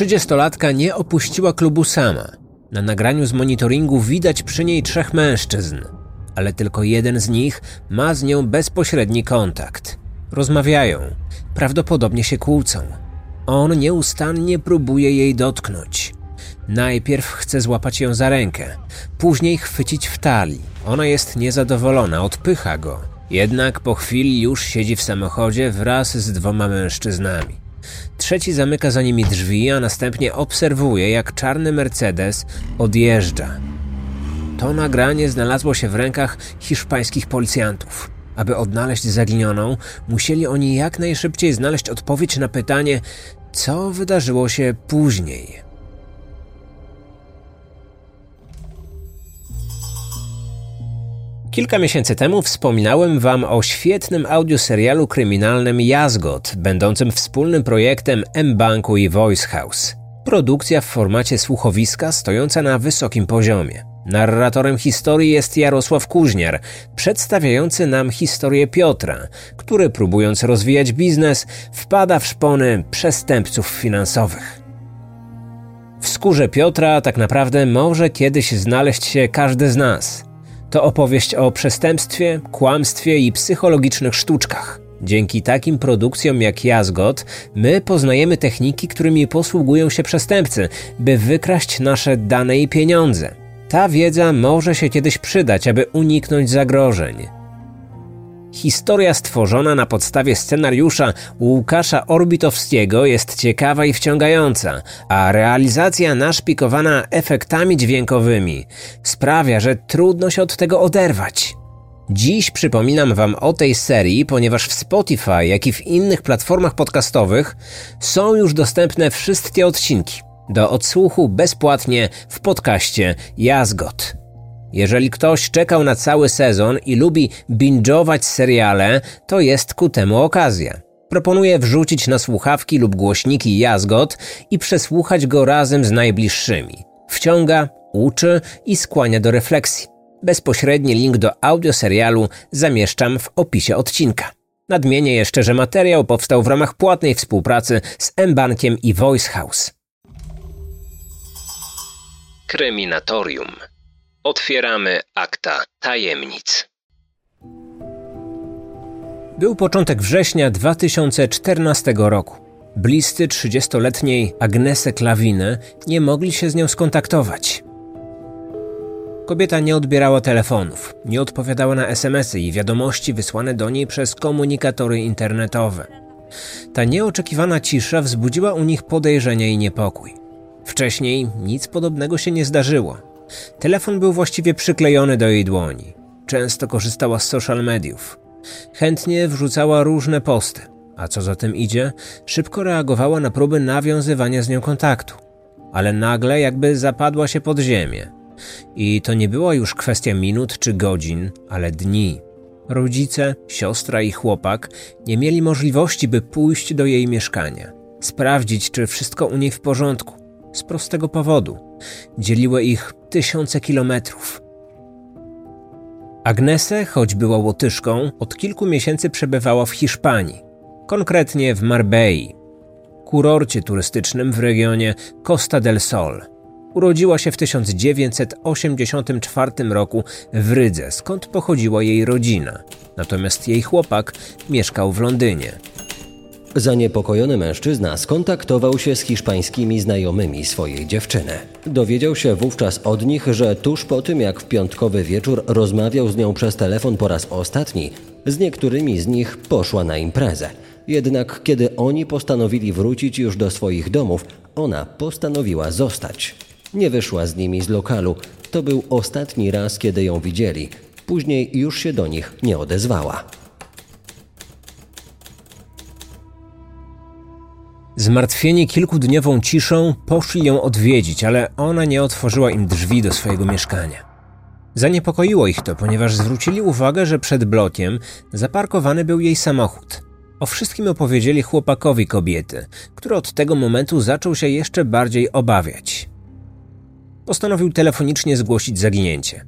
Trzydziestolatka nie opuściła klubu sama. Na nagraniu z monitoringu widać przy niej trzech mężczyzn, ale tylko jeden z nich ma z nią bezpośredni kontakt. Rozmawiają, prawdopodobnie się kłócą. On nieustannie próbuje jej dotknąć. Najpierw chce złapać ją za rękę, później chwycić w talii. Ona jest niezadowolona, odpycha go. Jednak po chwili już siedzi w samochodzie wraz z dwoma mężczyznami. Trzeci zamyka za nimi drzwi, a następnie obserwuje, jak czarny Mercedes odjeżdża. To nagranie znalazło się w rękach hiszpańskich policjantów. Aby odnaleźć zaginioną, musieli oni jak najszybciej znaleźć odpowiedź na pytanie, co wydarzyło się później. Kilka miesięcy temu wspominałem Wam o świetnym audioserialu kryminalnym Jazgot, będącym wspólnym projektem M-Banku i Voice House. Produkcja w formacie słuchowiska stojąca na wysokim poziomie. Narratorem historii jest Jarosław Kuźniar, przedstawiający nam historię Piotra, który próbując rozwijać biznes, wpada w szpony przestępców finansowych. W skórze Piotra tak naprawdę może kiedyś znaleźć się każdy z nas – to opowieść o przestępstwie, kłamstwie i psychologicznych sztuczkach. Dzięki takim produkcjom jak Jazgot, my poznajemy techniki, którymi posługują się przestępcy, by wykraść nasze dane i pieniądze. Ta wiedza może się kiedyś przydać, aby uniknąć zagrożeń. Historia stworzona na podstawie scenariusza Łukasza Orbitowskiego jest ciekawa i wciągająca, a realizacja naszpikowana efektami dźwiękowymi sprawia, że trudno się od tego oderwać. Dziś przypominam Wam o tej serii, ponieważ w Spotify, jak i w innych platformach podcastowych są już dostępne wszystkie odcinki do odsłuchu bezpłatnie w podcaście Jazgot. Jeżeli ktoś czekał na cały sezon i lubi binge'ować seriale, to jest ku temu okazja. Proponuję wrzucić na słuchawki lub głośniki jazgot i przesłuchać go razem z najbliższymi. Wciąga, uczy i skłania do refleksji. Bezpośredni link do audioserialu zamieszczam w opisie odcinka. Nadmienię jeszcze, że materiał powstał w ramach płatnej współpracy z M-Bankiem i Voice House. Kryminatorium Otwieramy akta tajemnic. Był początek września 2014 roku. Bliscy 30-letniej Agnesy Klawiny nie mogli się z nią skontaktować. Kobieta nie odbierała telefonów, nie odpowiadała na SMSy i wiadomości wysłane do niej przez komunikatory internetowe. Ta nieoczekiwana cisza wzbudziła u nich podejrzenia i niepokój. Wcześniej nic podobnego się nie zdarzyło. Telefon był właściwie przyklejony do jej dłoni. Często korzystała z social mediów. Chętnie wrzucała różne posty, a co za tym idzie, szybko reagowała na próby nawiązywania z nią kontaktu. Ale nagle jakby zapadła się pod ziemię. I to nie była już kwestia minut czy godzin, ale dni. Rodzice, siostra i chłopak nie mieli możliwości, by pójść do jej mieszkania, sprawdzić, czy wszystko u niej w porządku. Z prostego powodu. Dzieliły ich tysiące kilometrów. Agnese, choć była łotyszką, od kilku miesięcy przebywała w Hiszpanii, konkretnie w Marbei, kurorcie turystycznym w regionie Costa del Sol. Urodziła się w 1984 roku w Rydze, skąd pochodziła jej rodzina. Natomiast jej chłopak mieszkał w Londynie. Zaniepokojony mężczyzna skontaktował się z hiszpańskimi znajomymi swojej dziewczyny. Dowiedział się wówczas od nich, że tuż po tym jak w piątkowy wieczór rozmawiał z nią przez telefon po raz ostatni, z niektórymi z nich poszła na imprezę. Jednak kiedy oni postanowili wrócić już do swoich domów, ona postanowiła zostać. Nie wyszła z nimi z lokalu. To był ostatni raz, kiedy ją widzieli. Później już się do nich nie odezwała. Zmartwieni kilkudniową ciszą poszli ją odwiedzić, ale ona nie otworzyła im drzwi do swojego mieszkania. Zaniepokoiło ich to, ponieważ zwrócili uwagę, że przed blokiem zaparkowany był jej samochód. O wszystkim opowiedzieli chłopakowi kobiety, który od tego momentu zaczął się jeszcze bardziej obawiać. Postanowił telefonicznie zgłosić zaginięcie.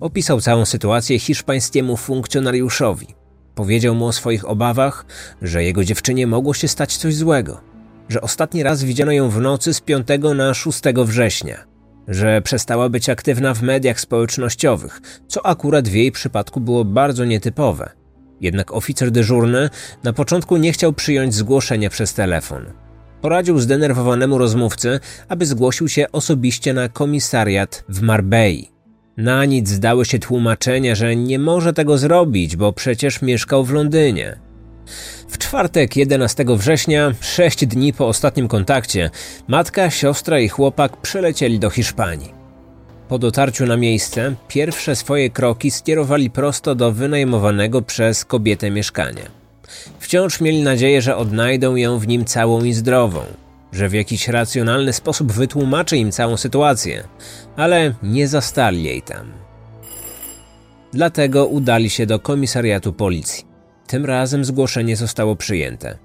Opisał całą sytuację hiszpańskiemu funkcjonariuszowi. Powiedział mu o swoich obawach, że jego dziewczynie mogło się stać coś złego. Że ostatni raz widziano ją w nocy z 5 na 6 września, że przestała być aktywna w mediach społecznościowych, co akurat w jej przypadku było bardzo nietypowe. Jednak oficer dyżurny na początku nie chciał przyjąć zgłoszenia przez telefon. Poradził zdenerwowanemu rozmówcy, aby zgłosił się osobiście na komisariat w Marbei. Na nic zdały się tłumaczenia, że nie może tego zrobić, bo przecież mieszkał w Londynie. W czwartek 11 września, sześć dni po ostatnim kontakcie, matka, siostra i chłopak przylecieli do Hiszpanii. Po dotarciu na miejsce, pierwsze swoje kroki skierowali prosto do wynajmowanego przez kobietę mieszkania. Wciąż mieli nadzieję, że odnajdą ją w nim całą i zdrową, że w jakiś racjonalny sposób wytłumaczy im całą sytuację, ale nie zastali jej tam. Dlatego udali się do komisariatu policji. Tym razem zgłoszenie zostało przyjęte.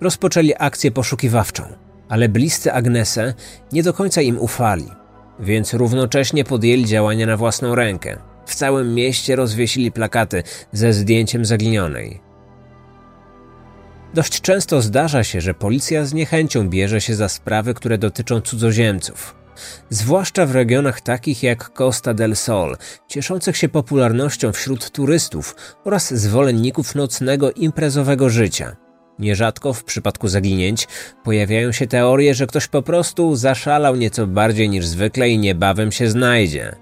Rozpoczęli akcję poszukiwawczą, ale bliscy Agnese nie do końca im ufali, więc równocześnie podjęli działania na własną rękę. W całym mieście rozwiesili plakaty ze zdjęciem zaginionej. Dość często zdarza się, że policja z niechęcią bierze się za sprawy, które dotyczą cudzoziemców. Zwłaszcza w regionach takich jak Costa del Sol, cieszących się popularnością wśród turystów oraz zwolenników nocnego imprezowego życia. Nierzadko w przypadku zaginięć pojawiają się teorie, że ktoś po prostu zaszalał nieco bardziej niż zwykle i niebawem się znajdzie.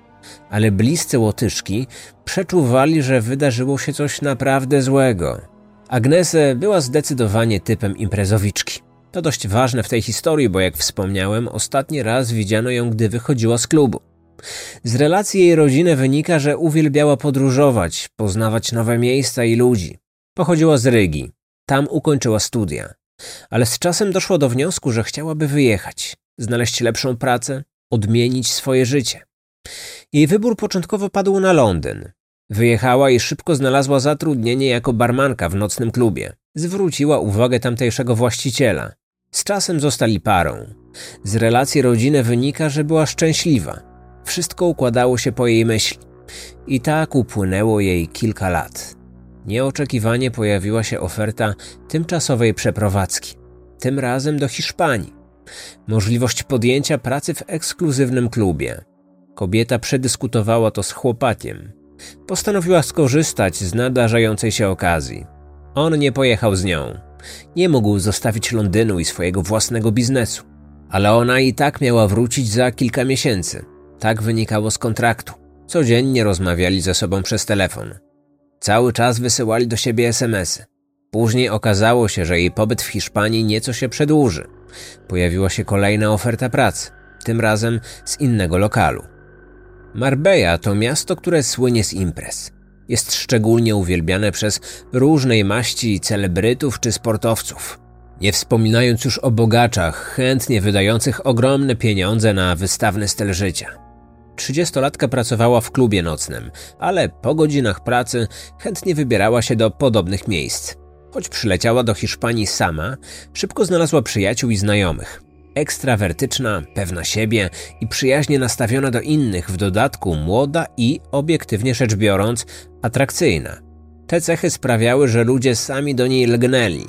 Ale bliscy Łotyszki przeczuwali, że wydarzyło się coś naprawdę złego. Agnese była zdecydowanie typem imprezowiczki. To dość ważne w tej historii, bo jak wspomniałem, ostatni raz widziano ją, gdy wychodziła z klubu. Z relacji jej rodziny wynika, że uwielbiała podróżować, poznawać nowe miejsca i ludzi. Pochodziła z Rygi. Tam ukończyła studia. Ale z czasem doszło do wniosku, że chciałaby wyjechać, znaleźć lepszą pracę, odmienić swoje życie. Jej wybór początkowo padł na Londyn. Wyjechała i szybko znalazła zatrudnienie jako barmanka w nocnym klubie. Zwróciła uwagę tamtejszego właściciela. Z czasem zostali parą. Z relacji rodziny wynika, że była szczęśliwa. Wszystko układało się po jej myśli. I tak upłynęło jej kilka lat. Nieoczekiwanie pojawiła się oferta tymczasowej przeprowadzki. Tym razem do Hiszpanii. Możliwość podjęcia pracy w ekskluzywnym klubie. Kobieta przedyskutowała to z chłopakiem. Postanowiła skorzystać z nadarzającej się okazji. On nie pojechał z nią. Nie mógł zostawić Londynu i swojego własnego biznesu. Ale ona i tak miała wrócić za kilka miesięcy. Tak wynikało z kontraktu. Codziennie rozmawiali ze sobą przez telefon. Cały czas wysyłali do siebie SMSy. Później okazało się, że jej pobyt w Hiszpanii nieco się przedłuży. Pojawiła się kolejna oferta pracy, tym razem z innego lokalu. Marbella to miasto, które słynie z imprez. Jest szczególnie uwielbiane przez różnej maści celebrytów czy sportowców. Nie wspominając już o bogaczach, chętnie wydających ogromne pieniądze na wystawny styl życia. Trzydziestolatka pracowała w klubie nocnym, ale po godzinach pracy chętnie wybierała się do podobnych miejsc. Choć przyleciała do Hiszpanii sama, szybko znalazła przyjaciół i znajomych ekstrawertyczna, pewna siebie i przyjaźnie nastawiona do innych, w dodatku młoda i, obiektywnie rzecz biorąc, atrakcyjna. Te cechy sprawiały, że ludzie sami do niej lgnęli.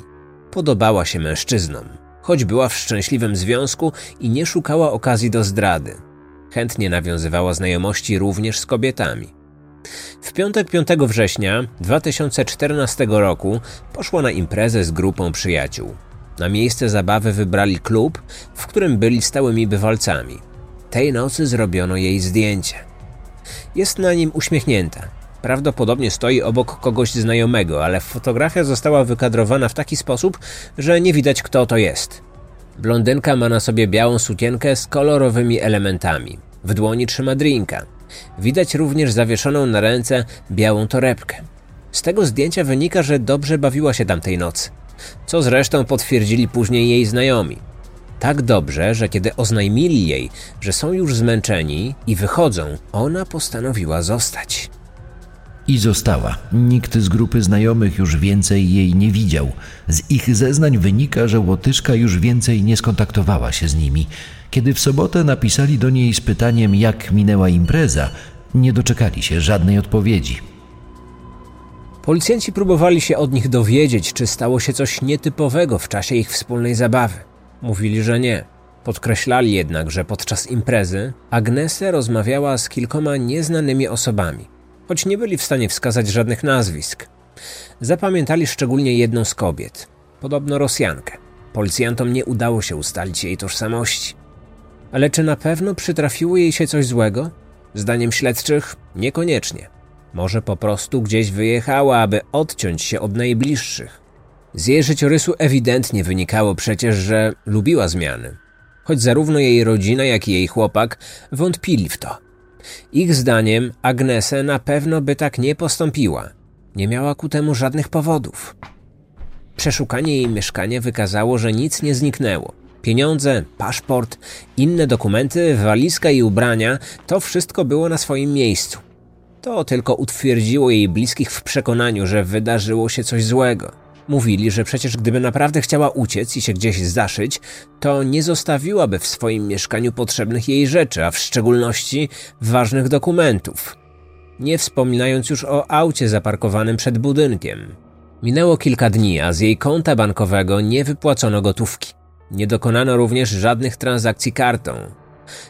Podobała się mężczyznom, choć była w szczęśliwym związku i nie szukała okazji do zdrady. Chętnie nawiązywała znajomości również z kobietami. W piątek 5 września 2014 roku poszła na imprezę z grupą przyjaciół. Na miejsce zabawy wybrali klub, w którym byli stałymi bywalcami. Tej nocy zrobiono jej zdjęcie. Jest na nim uśmiechnięta. Prawdopodobnie stoi obok kogoś znajomego, ale fotografia została wykadrowana w taki sposób, że nie widać kto to jest. Blondynka ma na sobie białą sukienkę z kolorowymi elementami. W dłoni trzyma drinka. Widać również zawieszoną na ręce białą torebkę. Z tego zdjęcia wynika, że dobrze bawiła się tamtej nocy co zresztą potwierdzili później jej znajomi. Tak dobrze, że kiedy oznajmili jej, że są już zmęczeni i wychodzą, ona postanowiła zostać. I została. Nikt z grupy znajomych już więcej jej nie widział. Z ich zeznań wynika, że Łotyszka już więcej nie skontaktowała się z nimi. Kiedy w sobotę napisali do niej z pytaniem, jak minęła impreza, nie doczekali się żadnej odpowiedzi. Policjanci próbowali się od nich dowiedzieć, czy stało się coś nietypowego w czasie ich wspólnej zabawy. Mówili, że nie. Podkreślali jednak, że podczas imprezy Agnese rozmawiała z kilkoma nieznanymi osobami, choć nie byli w stanie wskazać żadnych nazwisk. Zapamiętali szczególnie jedną z kobiet, podobno Rosjankę. Policjantom nie udało się ustalić jej tożsamości. Ale czy na pewno przytrafiło jej się coś złego? Zdaniem śledczych niekoniecznie. Może po prostu gdzieś wyjechała, aby odciąć się od najbliższych. Z jej życiorysu ewidentnie wynikało przecież, że lubiła zmiany. Choć zarówno jej rodzina, jak i jej chłopak wątpili w to. Ich zdaniem Agnese na pewno by tak nie postąpiła. Nie miała ku temu żadnych powodów. Przeszukanie jej mieszkania wykazało, że nic nie zniknęło. Pieniądze, paszport, inne dokumenty, walizka i ubrania to wszystko było na swoim miejscu. To tylko utwierdziło jej bliskich w przekonaniu, że wydarzyło się coś złego. Mówili, że przecież gdyby naprawdę chciała uciec i się gdzieś zaszyć, to nie zostawiłaby w swoim mieszkaniu potrzebnych jej rzeczy, a w szczególności ważnych dokumentów. Nie wspominając już o aucie zaparkowanym przed budynkiem. Minęło kilka dni, a z jej konta bankowego nie wypłacono gotówki. Nie dokonano również żadnych transakcji kartą.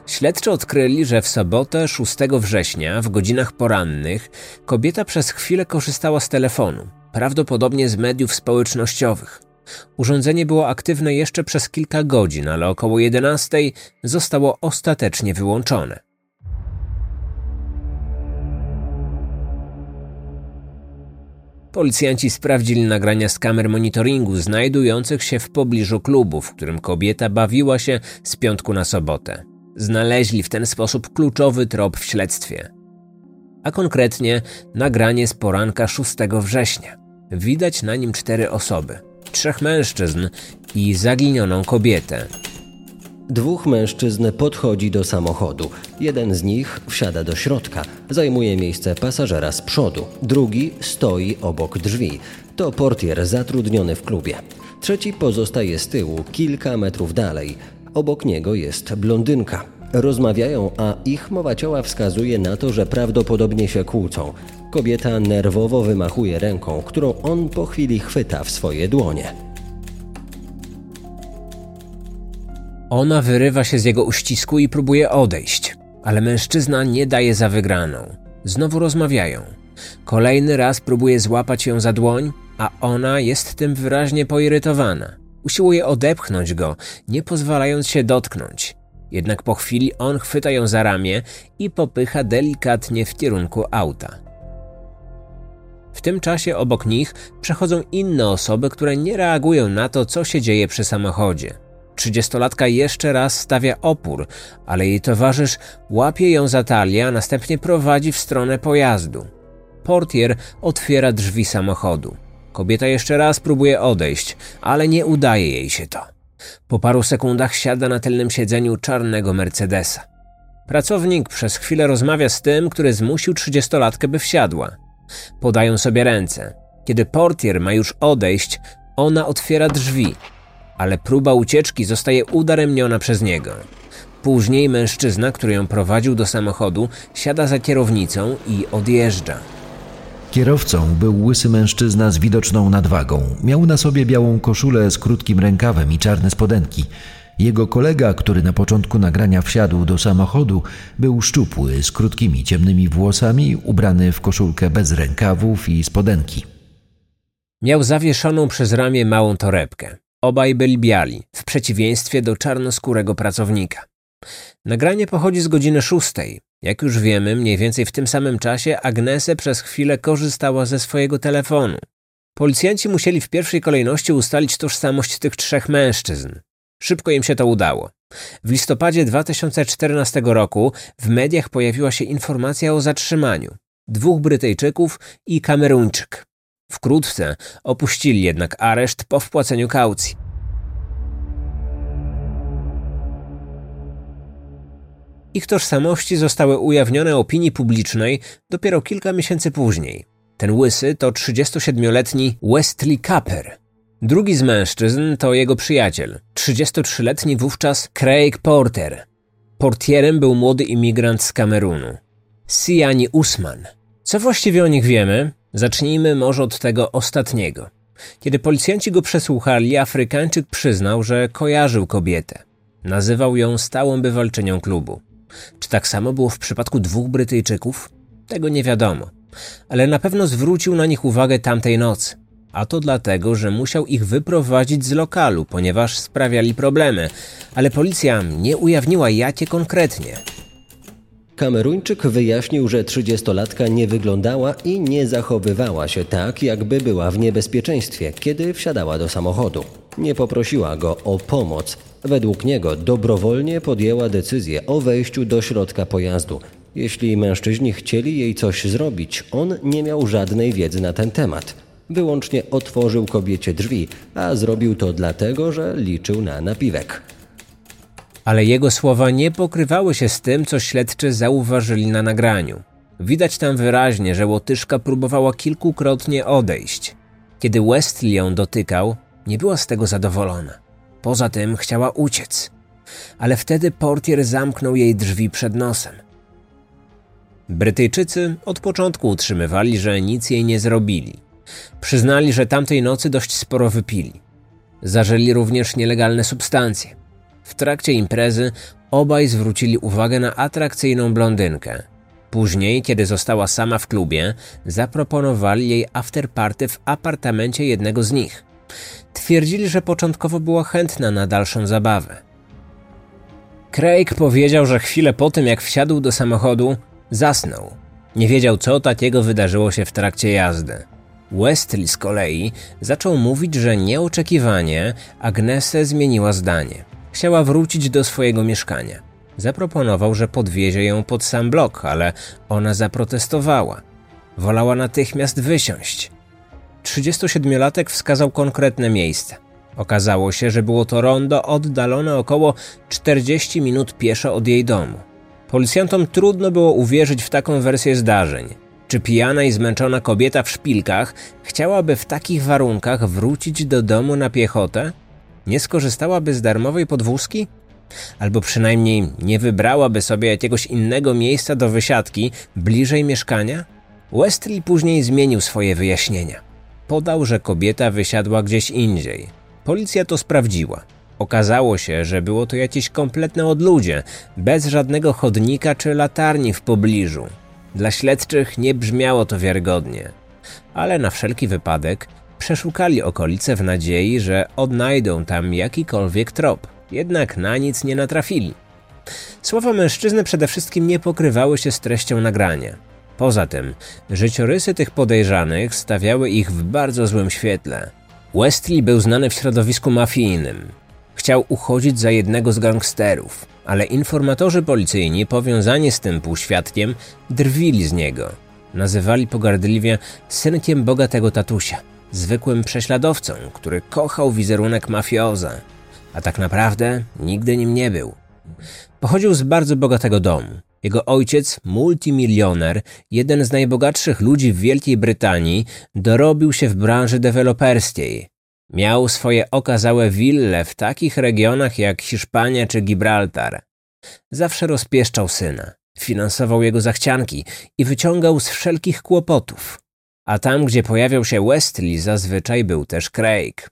Śledczy odkryli, że w sobotę 6 września w godzinach porannych kobieta przez chwilę korzystała z telefonu, prawdopodobnie z mediów społecznościowych. Urządzenie było aktywne jeszcze przez kilka godzin, ale około 11 zostało ostatecznie wyłączone. Policjanci sprawdzili nagrania z kamer monitoringu znajdujących się w pobliżu klubu, w którym kobieta bawiła się z piątku na sobotę. Znaleźli w ten sposób kluczowy trop w śledztwie. A konkretnie nagranie z poranka 6 września. Widać na nim cztery osoby: trzech mężczyzn i zaginioną kobietę. Dwóch mężczyzn podchodzi do samochodu. Jeden z nich wsiada do środka, zajmuje miejsce pasażera z przodu. Drugi stoi obok drzwi. To portier zatrudniony w klubie. Trzeci pozostaje z tyłu, kilka metrów dalej. Obok niego jest blondynka. Rozmawiają, a ich mowa ciała wskazuje na to, że prawdopodobnie się kłócą. Kobieta nerwowo wymachuje ręką, którą on po chwili chwyta w swoje dłonie. Ona wyrywa się z jego uścisku i próbuje odejść, ale mężczyzna nie daje za wygraną. Znowu rozmawiają. Kolejny raz próbuje złapać ją za dłoń, a ona jest tym wyraźnie poirytowana. Usiłuje odepchnąć go, nie pozwalając się dotknąć. Jednak po chwili on chwyta ją za ramię i popycha delikatnie w kierunku auta. W tym czasie obok nich przechodzą inne osoby, które nie reagują na to, co się dzieje przy samochodzie. Trzydziestolatka jeszcze raz stawia opór, ale jej towarzysz łapie ją za talię, a następnie prowadzi w stronę pojazdu. Portier otwiera drzwi samochodu. Kobieta jeszcze raz próbuje odejść, ale nie udaje jej się to. Po paru sekundach siada na tylnym siedzeniu czarnego Mercedesa. Pracownik przez chwilę rozmawia z tym, który zmusił trzydziestolatkę, by wsiadła. Podają sobie ręce. Kiedy portier ma już odejść, ona otwiera drzwi ale próba ucieczki zostaje udaremniona przez niego. Później mężczyzna, który ją prowadził do samochodu, siada za kierownicą i odjeżdża. Kierowcą był łysy mężczyzna z widoczną nadwagą. Miał na sobie białą koszulę z krótkim rękawem i czarne spodenki. Jego kolega, który na początku nagrania wsiadł do samochodu, był szczupły, z krótkimi ciemnymi włosami, ubrany w koszulkę bez rękawów i spodenki. Miał zawieszoną przez ramię małą torebkę. Obaj byli biali, w przeciwieństwie do czarnoskórego pracownika. Nagranie pochodzi z godziny szóstej. Jak już wiemy, mniej więcej w tym samym czasie Agnese przez chwilę korzystała ze swojego telefonu. Policjanci musieli w pierwszej kolejności ustalić tożsamość tych trzech mężczyzn. Szybko im się to udało. W listopadzie 2014 roku w mediach pojawiła się informacja o zatrzymaniu dwóch Brytyjczyków i Kameruńczyk. Wkrótce opuścili jednak areszt po wpłaceniu kaucji. Ich tożsamości zostały ujawnione opinii publicznej dopiero kilka miesięcy później. Ten łysy to 37-letni Wesley Capper. Drugi z mężczyzn to jego przyjaciel, 33-letni wówczas Craig Porter. Portierem był młody imigrant z Kamerunu, Siani Usman. Co właściwie o nich wiemy? Zacznijmy może od tego ostatniego. Kiedy policjanci go przesłuchali, Afrykańczyk przyznał, że kojarzył kobietę. Nazywał ją stałą bywalczynią klubu. Czy tak samo było w przypadku dwóch Brytyjczyków? Tego nie wiadomo. Ale na pewno zwrócił na nich uwagę tamtej nocy. A to dlatego, że musiał ich wyprowadzić z lokalu, ponieważ sprawiali problemy. Ale policja nie ujawniła jakie konkretnie. Kameruńczyk wyjaśnił, że trzydziestolatka nie wyglądała i nie zachowywała się tak, jakby była w niebezpieczeństwie, kiedy wsiadała do samochodu. Nie poprosiła go o pomoc. Według niego dobrowolnie podjęła decyzję o wejściu do środka pojazdu. Jeśli mężczyźni chcieli jej coś zrobić, on nie miał żadnej wiedzy na ten temat. Wyłącznie otworzył kobiecie drzwi, a zrobił to dlatego, że liczył na napiwek ale jego słowa nie pokrywały się z tym, co śledczy zauważyli na nagraniu. Widać tam wyraźnie, że łotyszka próbowała kilkukrotnie odejść. Kiedy Westley ją dotykał, nie była z tego zadowolona. Poza tym chciała uciec. Ale wtedy portier zamknął jej drzwi przed nosem. Brytyjczycy od początku utrzymywali, że nic jej nie zrobili. Przyznali, że tamtej nocy dość sporo wypili. Zażyli również nielegalne substancje. W trakcie imprezy obaj zwrócili uwagę na atrakcyjną blondynkę. Później, kiedy została sama w klubie, zaproponowali jej afterparty w apartamencie jednego z nich. Twierdzili, że początkowo była chętna na dalszą zabawę. Craig powiedział, że chwilę po tym, jak wsiadł do samochodu, zasnął. Nie wiedział, co takiego wydarzyło się w trakcie jazdy. Westley z kolei zaczął mówić, że nieoczekiwanie Agnese zmieniła zdanie. Chciała wrócić do swojego mieszkania. Zaproponował, że podwiezie ją pod sam blok, ale ona zaprotestowała. Wolała natychmiast wysiąść. 37-latek wskazał konkretne miejsce. Okazało się, że było to rondo oddalone około 40 minut pieszo od jej domu. Policjantom trudno było uwierzyć w taką wersję zdarzeń. Czy pijana i zmęczona kobieta w szpilkach chciałaby w takich warunkach wrócić do domu na piechotę? nie skorzystałaby z darmowej podwózki? Albo przynajmniej nie wybrałaby sobie jakiegoś innego miejsca do wysiadki bliżej mieszkania? Westley później zmienił swoje wyjaśnienia. Podał, że kobieta wysiadła gdzieś indziej. Policja to sprawdziła. Okazało się, że było to jakieś kompletne odludzie, bez żadnego chodnika czy latarni w pobliżu. Dla śledczych nie brzmiało to wiarygodnie. Ale na wszelki wypadek Przeszukali okolice w nadziei, że odnajdą tam jakikolwiek trop, jednak na nic nie natrafili. Słowa mężczyzny przede wszystkim nie pokrywały się z treścią nagrania. Poza tym, życiorysy tych podejrzanych stawiały ich w bardzo złym świetle. Westley był znany w środowisku mafijnym. Chciał uchodzić za jednego z gangsterów, ale informatorzy policyjni powiązani z tym półświadkiem drwili z niego. Nazywali pogardliwie synkiem bogatego tatusia zwykłym prześladowcą, który kochał wizerunek mafioza, a tak naprawdę nigdy nim nie był. Pochodził z bardzo bogatego domu. Jego ojciec, multimilioner, jeden z najbogatszych ludzi w Wielkiej Brytanii, dorobił się w branży deweloperskiej. Miał swoje okazałe wille w takich regionach jak Hiszpania czy Gibraltar. Zawsze rozpieszczał syna, finansował jego zachcianki i wyciągał z wszelkich kłopotów a tam, gdzie pojawiał się Westley, zazwyczaj był też Craig.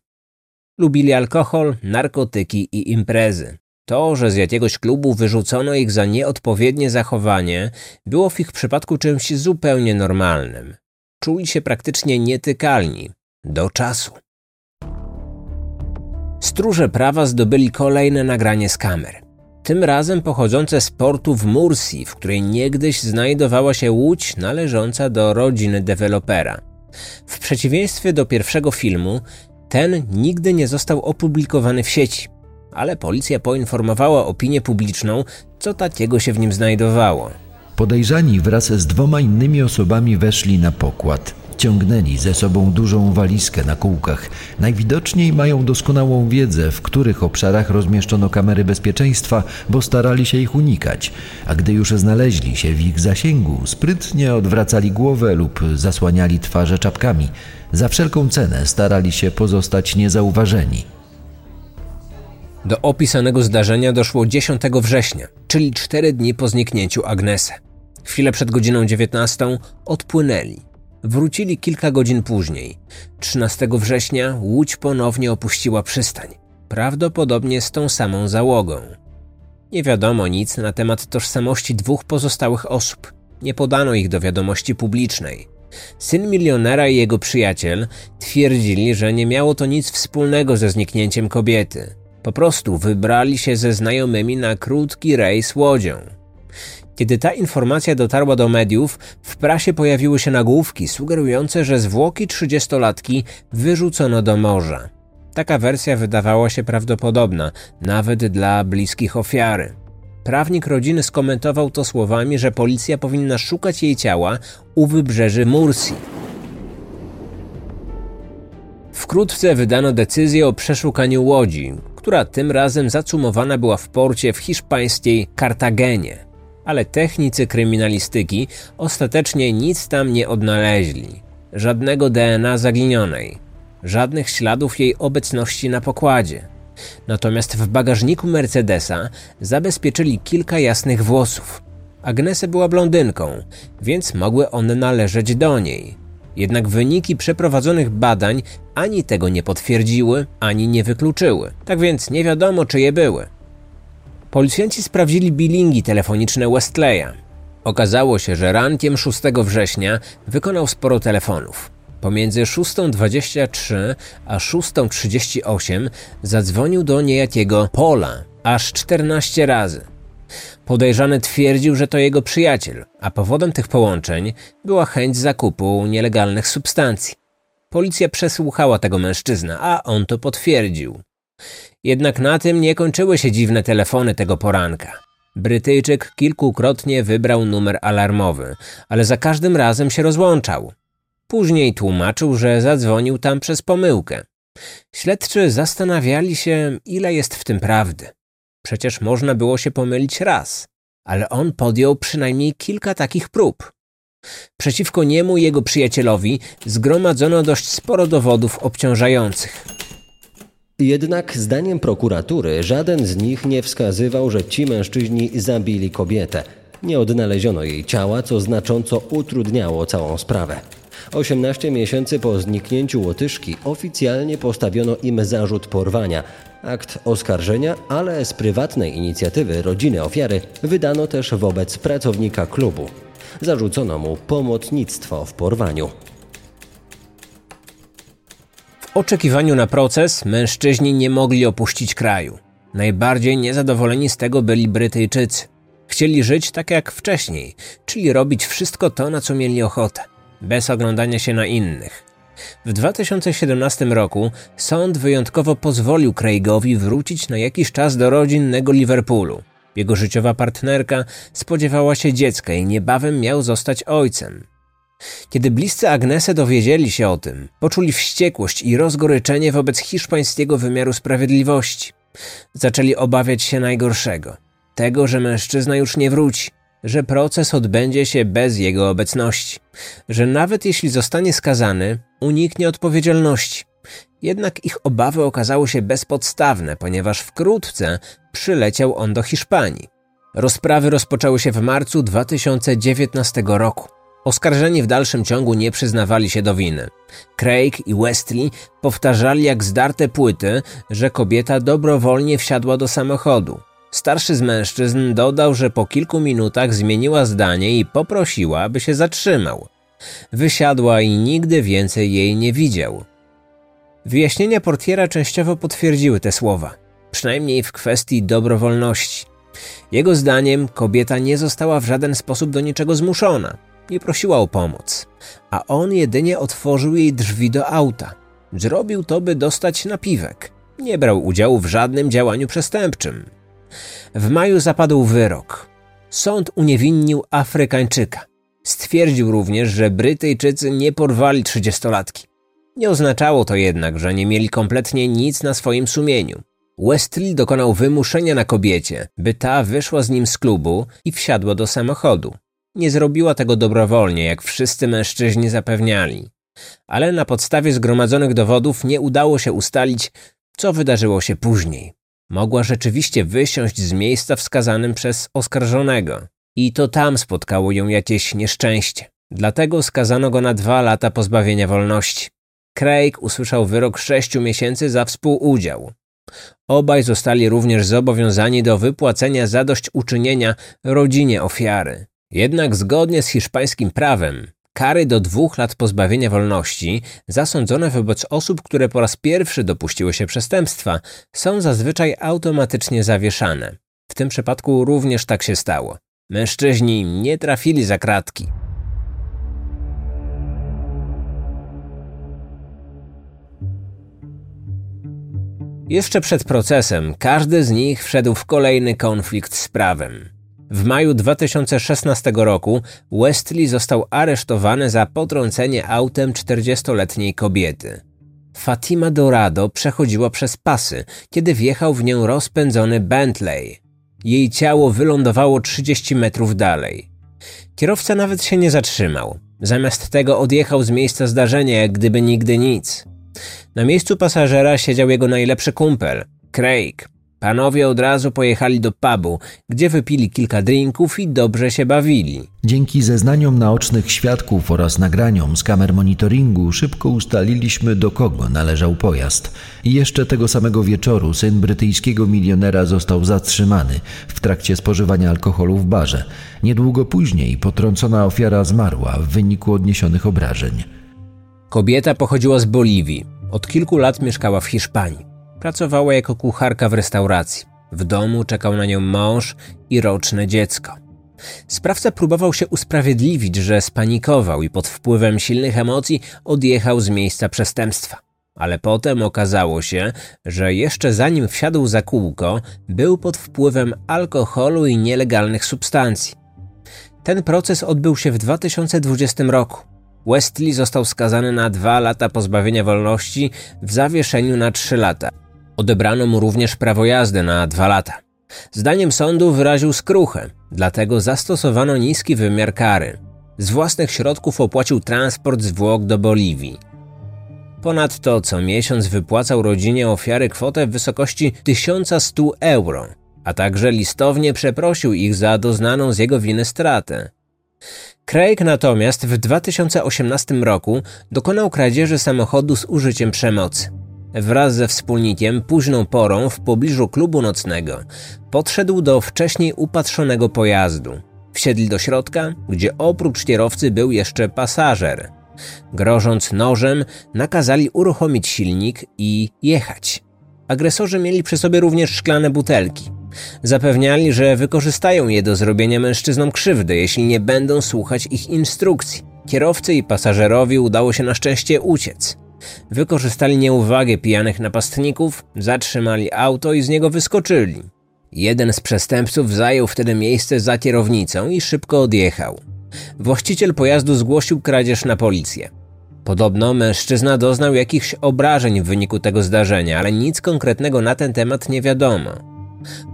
Lubili alkohol, narkotyki i imprezy. To, że z jakiegoś klubu wyrzucono ich za nieodpowiednie zachowanie, było w ich przypadku czymś zupełnie normalnym. Czuli się praktycznie nietykalni do czasu. Stróże prawa zdobyli kolejne nagranie z kamer tym razem pochodzące z portu w Mursi, w której niegdyś znajdowała się łódź należąca do rodziny dewelopera. W przeciwieństwie do pierwszego filmu, ten nigdy nie został opublikowany w sieci, ale policja poinformowała opinię publiczną, co takiego się w nim znajdowało. Podejrzani wraz z dwoma innymi osobami weszli na pokład. Ciągnęli ze sobą dużą walizkę na kółkach. Najwidoczniej mają doskonałą wiedzę, w których obszarach rozmieszczono kamery bezpieczeństwa, bo starali się ich unikać. A gdy już znaleźli się w ich zasięgu, sprytnie odwracali głowę lub zasłaniali twarze czapkami. Za wszelką cenę starali się pozostać niezauważeni. Do opisanego zdarzenia doszło 10 września, czyli cztery dni po zniknięciu Agnese. Chwilę przed godziną 19 odpłynęli. Wrócili kilka godzin później. 13 września łódź ponownie opuściła przystań. Prawdopodobnie z tą samą załogą. Nie wiadomo nic na temat tożsamości dwóch pozostałych osób. Nie podano ich do wiadomości publicznej. Syn milionera i jego przyjaciel twierdzili, że nie miało to nic wspólnego ze zniknięciem kobiety. Po prostu wybrali się ze znajomymi na krótki rejs łodzią. Kiedy ta informacja dotarła do mediów, w prasie pojawiły się nagłówki sugerujące, że zwłoki trzydziestolatki wyrzucono do morza. Taka wersja wydawała się prawdopodobna, nawet dla bliskich ofiary. Prawnik rodziny skomentował to słowami, że policja powinna szukać jej ciała u wybrzeży Mursi. Wkrótce wydano decyzję o przeszukaniu łodzi, która tym razem zacumowana była w porcie w hiszpańskiej Kartagenie. Ale technicy kryminalistyki ostatecznie nic tam nie odnaleźli. Żadnego DNA zaginionej, żadnych śladów jej obecności na pokładzie. Natomiast w bagażniku Mercedesa zabezpieczyli kilka jasnych włosów. Agnesę była blondynką, więc mogły one należeć do niej. Jednak wyniki przeprowadzonych badań ani tego nie potwierdziły, ani nie wykluczyły. Tak więc nie wiadomo, czy je były. Policjanci sprawdzili bilingi telefoniczne Westleya. Okazało się, że rankiem 6 września wykonał sporo telefonów. Pomiędzy 6.23 a 6.38 zadzwonił do niejakiego Pola aż 14 razy. Podejrzany twierdził, że to jego przyjaciel, a powodem tych połączeń była chęć zakupu nielegalnych substancji. Policja przesłuchała tego mężczyznę, a on to potwierdził. Jednak na tym nie kończyły się dziwne telefony tego poranka. Brytyjczyk kilkukrotnie wybrał numer alarmowy, ale za każdym razem się rozłączał. Później tłumaczył, że zadzwonił tam przez pomyłkę. Śledczy zastanawiali się, ile jest w tym prawdy. Przecież można było się pomylić raz, ale on podjął przynajmniej kilka takich prób. Przeciwko niemu i jego przyjacielowi zgromadzono dość sporo dowodów obciążających. Jednak zdaniem prokuratury żaden z nich nie wskazywał, że ci mężczyźni zabili kobietę. Nie odnaleziono jej ciała, co znacząco utrudniało całą sprawę. 18 miesięcy po zniknięciu Łotyszki oficjalnie postawiono im zarzut porwania. Akt oskarżenia, ale z prywatnej inicjatywy rodziny ofiary wydano też wobec pracownika klubu. Zarzucono mu pomocnictwo w porwaniu. W oczekiwaniu na proces mężczyźni nie mogli opuścić kraju. Najbardziej niezadowoleni z tego byli Brytyjczycy. Chcieli żyć tak jak wcześniej, czyli robić wszystko to, na co mieli ochotę bez oglądania się na innych. W 2017 roku sąd wyjątkowo pozwolił Craigowi wrócić na jakiś czas do rodzinnego Liverpoolu. Jego życiowa partnerka spodziewała się dziecka i niebawem miał zostać ojcem. Kiedy bliscy Agnese dowiedzieli się o tym, poczuli wściekłość i rozgoryczenie wobec hiszpańskiego wymiaru sprawiedliwości. Zaczęli obawiać się najgorszego tego, że mężczyzna już nie wróci, że proces odbędzie się bez jego obecności, że nawet jeśli zostanie skazany, uniknie odpowiedzialności. Jednak ich obawy okazały się bezpodstawne, ponieważ wkrótce przyleciał on do Hiszpanii. Rozprawy rozpoczęły się w marcu 2019 roku. Oskarżeni w dalszym ciągu nie przyznawali się do winy. Craig i Westley powtarzali jak zdarte płyty, że kobieta dobrowolnie wsiadła do samochodu. Starszy z mężczyzn dodał, że po kilku minutach zmieniła zdanie i poprosiła, aby się zatrzymał. Wysiadła i nigdy więcej jej nie widział. Wyjaśnienia portiera częściowo potwierdziły te słowa, przynajmniej w kwestii dobrowolności. Jego zdaniem kobieta nie została w żaden sposób do niczego zmuszona, nie prosiła o pomoc, a on jedynie otworzył jej drzwi do auta. Zrobił to, by dostać napiwek. Nie brał udziału w żadnym działaniu przestępczym. W maju zapadł wyrok. Sąd uniewinnił Afrykańczyka. Stwierdził również, że Brytyjczycy nie porwali trzydziestolatki. Nie oznaczało to jednak, że nie mieli kompletnie nic na swoim sumieniu. Westley dokonał wymuszenia na kobiecie, by ta wyszła z nim z klubu i wsiadła do samochodu. Nie zrobiła tego dobrowolnie, jak wszyscy mężczyźni zapewniali. Ale na podstawie zgromadzonych dowodów nie udało się ustalić, co wydarzyło się później mogła rzeczywiście wysiąść z miejsca wskazanym przez oskarżonego. I to tam spotkało ją jakieś nieszczęście. Dlatego skazano go na dwa lata pozbawienia wolności. Craig usłyszał wyrok sześciu miesięcy za współudział. Obaj zostali również zobowiązani do wypłacenia zadośćuczynienia rodzinie ofiary. Jednak zgodnie z hiszpańskim prawem, kary do dwóch lat pozbawienia wolności zasądzone wobec osób, które po raz pierwszy dopuściły się przestępstwa, są zazwyczaj automatycznie zawieszane. W tym przypadku również tak się stało. Mężczyźni nie trafili za kratki. Jeszcze przed procesem każdy z nich wszedł w kolejny konflikt z prawem. W maju 2016 roku Westley został aresztowany za potrącenie autem 40-letniej kobiety. Fatima Dorado przechodziła przez pasy, kiedy wjechał w nią rozpędzony Bentley. Jej ciało wylądowało 30 metrów dalej. Kierowca nawet się nie zatrzymał. Zamiast tego odjechał z miejsca zdarzenia, jak gdyby nigdy nic. Na miejscu pasażera siedział jego najlepszy kumpel, Craig. Panowie od razu pojechali do pubu, gdzie wypili kilka drinków i dobrze się bawili. Dzięki zeznaniom naocznych świadków oraz nagraniom z kamer monitoringu szybko ustaliliśmy, do kogo należał pojazd. I jeszcze tego samego wieczoru syn brytyjskiego milionera został zatrzymany w trakcie spożywania alkoholu w barze. Niedługo później potrącona ofiara zmarła w wyniku odniesionych obrażeń. Kobieta pochodziła z Boliwii. Od kilku lat mieszkała w Hiszpanii. Pracowała jako kucharka w restauracji. W domu czekał na nią mąż i roczne dziecko. Sprawca próbował się usprawiedliwić, że spanikował i pod wpływem silnych emocji odjechał z miejsca przestępstwa. Ale potem okazało się, że jeszcze zanim wsiadł za kółko, był pod wpływem alkoholu i nielegalnych substancji. Ten proces odbył się w 2020 roku. Westley został skazany na dwa lata pozbawienia wolności w zawieszeniu na trzy lata. Odebrano mu również prawo jazdy na dwa lata. Zdaniem sądu wyraził skruchę, dlatego zastosowano niski wymiar kary. Z własnych środków opłacił transport zwłok do Boliwii. Ponadto co miesiąc wypłacał rodzinie ofiary kwotę w wysokości 1100 euro, a także listownie przeprosił ich za doznaną z jego winy stratę. Craig natomiast w 2018 roku dokonał kradzieży samochodu z użyciem przemocy. Wraz ze wspólnikiem późną porą w pobliżu klubu nocnego podszedł do wcześniej upatrzonego pojazdu. Wsiedli do środka, gdzie oprócz kierowcy był jeszcze pasażer. Grożąc nożem, nakazali uruchomić silnik i jechać. Agresorzy mieli przy sobie również szklane butelki. Zapewniali, że wykorzystają je do zrobienia mężczyznom krzywdy, jeśli nie będą słuchać ich instrukcji. Kierowcy i pasażerowi udało się na szczęście uciec. Wykorzystali nieuwagę pijanych napastników, zatrzymali auto i z niego wyskoczyli. Jeden z przestępców zajął wtedy miejsce za kierownicą i szybko odjechał. Właściciel pojazdu zgłosił kradzież na policję. Podobno mężczyzna doznał jakichś obrażeń w wyniku tego zdarzenia, ale nic konkretnego na ten temat nie wiadomo.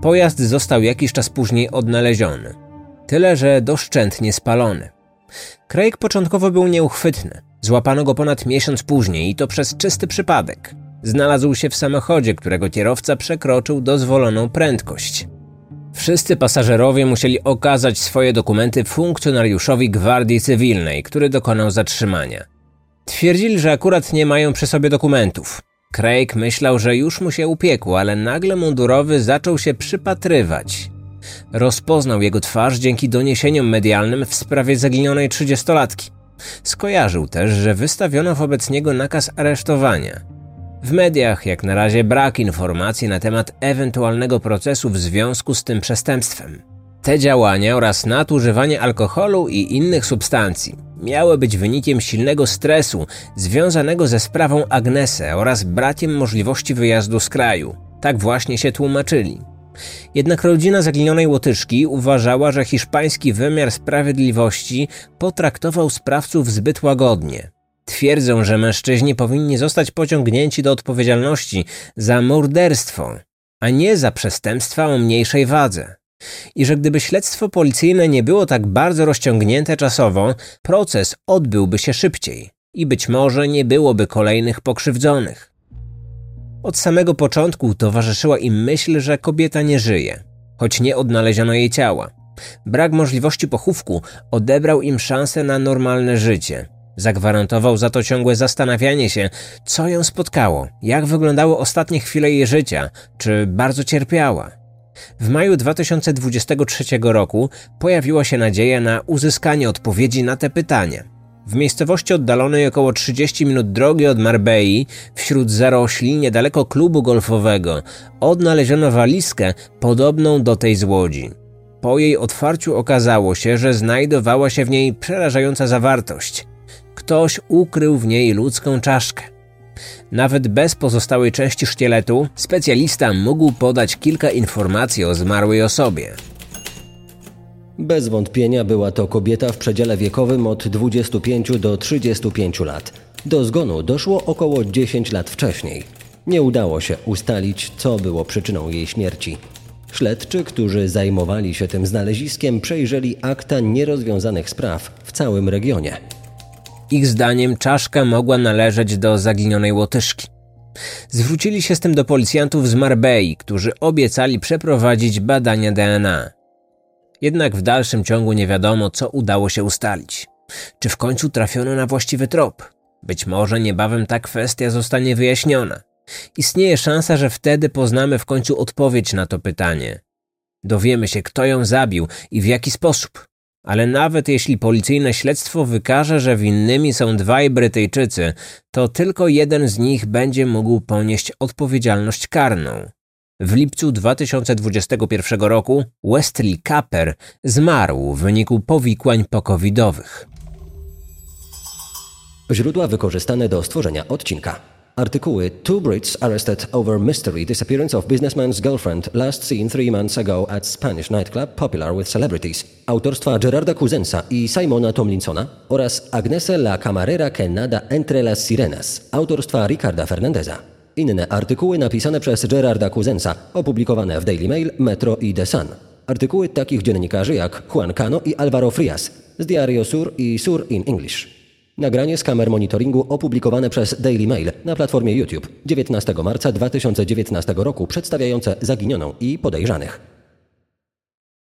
Pojazd został jakiś czas później odnaleziony. Tyle, że doszczętnie spalony. Craig początkowo był nieuchwytny. Złapano go ponad miesiąc później i to przez czysty przypadek. Znalazł się w samochodzie, którego kierowca przekroczył dozwoloną prędkość. Wszyscy pasażerowie musieli okazać swoje dokumenty funkcjonariuszowi gwardii cywilnej, który dokonał zatrzymania. Twierdzili, że akurat nie mają przy sobie dokumentów. Craig myślał, że już mu się upiekło, ale nagle mundurowy zaczął się przypatrywać. Rozpoznał jego twarz dzięki doniesieniom medialnym w sprawie zaginionej trzydziestolatki. Skojarzył też, że wystawiono wobec niego nakaz aresztowania. W mediach jak na razie brak informacji na temat ewentualnego procesu w związku z tym przestępstwem. Te działania oraz nadużywanie alkoholu i innych substancji miały być wynikiem silnego stresu związanego ze sprawą Agnesę oraz brakiem możliwości wyjazdu z kraju. Tak właśnie się tłumaczyli. Jednak rodzina zaginionej Łotyczki uważała, że hiszpański wymiar sprawiedliwości potraktował sprawców zbyt łagodnie. Twierdzą, że mężczyźni powinni zostać pociągnięci do odpowiedzialności za morderstwo, a nie za przestępstwa o mniejszej wadze. I że gdyby śledztwo policyjne nie było tak bardzo rozciągnięte czasowo, proces odbyłby się szybciej i być może nie byłoby kolejnych pokrzywdzonych. Od samego początku towarzyszyła im myśl, że kobieta nie żyje, choć nie odnaleziono jej ciała. Brak możliwości pochówku odebrał im szansę na normalne życie. Zagwarantował za to ciągłe zastanawianie się, co ją spotkało, jak wyglądały ostatnie chwile jej życia, czy bardzo cierpiała. W maju 2023 roku pojawiła się nadzieja na uzyskanie odpowiedzi na te pytania. W miejscowości oddalonej około 30 minut drogi od Marbei, wśród zarośli niedaleko klubu golfowego, odnaleziono walizkę podobną do tej z Łodzi. Po jej otwarciu okazało się, że znajdowała się w niej przerażająca zawartość. Ktoś ukrył w niej ludzką czaszkę. Nawet bez pozostałej części szkieletu, specjalista mógł podać kilka informacji o zmarłej osobie. Bez wątpienia była to kobieta w przedziale wiekowym od 25 do 35 lat. Do zgonu doszło około 10 lat wcześniej. Nie udało się ustalić, co było przyczyną jej śmierci. Śledczy, którzy zajmowali się tym znaleziskiem, przejrzeli akta nierozwiązanych spraw w całym regionie. Ich zdaniem czaszka mogła należeć do zaginionej łotyszki. Zwrócili się z tym do policjantów z Marbei, którzy obiecali przeprowadzić badania DNA. Jednak w dalszym ciągu nie wiadomo, co udało się ustalić. Czy w końcu trafiono na właściwy trop? Być może niebawem ta kwestia zostanie wyjaśniona. Istnieje szansa, że wtedy poznamy w końcu odpowiedź na to pytanie. Dowiemy się, kto ją zabił i w jaki sposób. Ale nawet jeśli policyjne śledztwo wykaże, że winnymi są dwaj Brytyjczycy, to tylko jeden z nich będzie mógł ponieść odpowiedzialność karną. W lipcu 2021 roku Wesley Capper zmarł w wyniku powikłań pokowidowych. Źródła wykorzystane do stworzenia odcinka. Artykuły Two Brits arrested over mystery disappearance of businessman's girlfriend last seen three months ago at Spanish nightclub popular with celebrities. Autorstwa Gerarda Kuzensa i Simona Tomlinsona oraz Agnese La Camarera que nada entre las sirenas. Autorstwa Ricarda Fernandeza. Inne artykuły napisane przez Gerarda Kuzensa, opublikowane w Daily Mail, Metro i The Sun. Artykuły takich dziennikarzy jak Juan Cano i Alvaro Frias z Diario Sur i Sur in English. Nagranie z kamer monitoringu opublikowane przez Daily Mail na platformie YouTube 19 marca 2019 roku przedstawiające zaginioną i podejrzanych.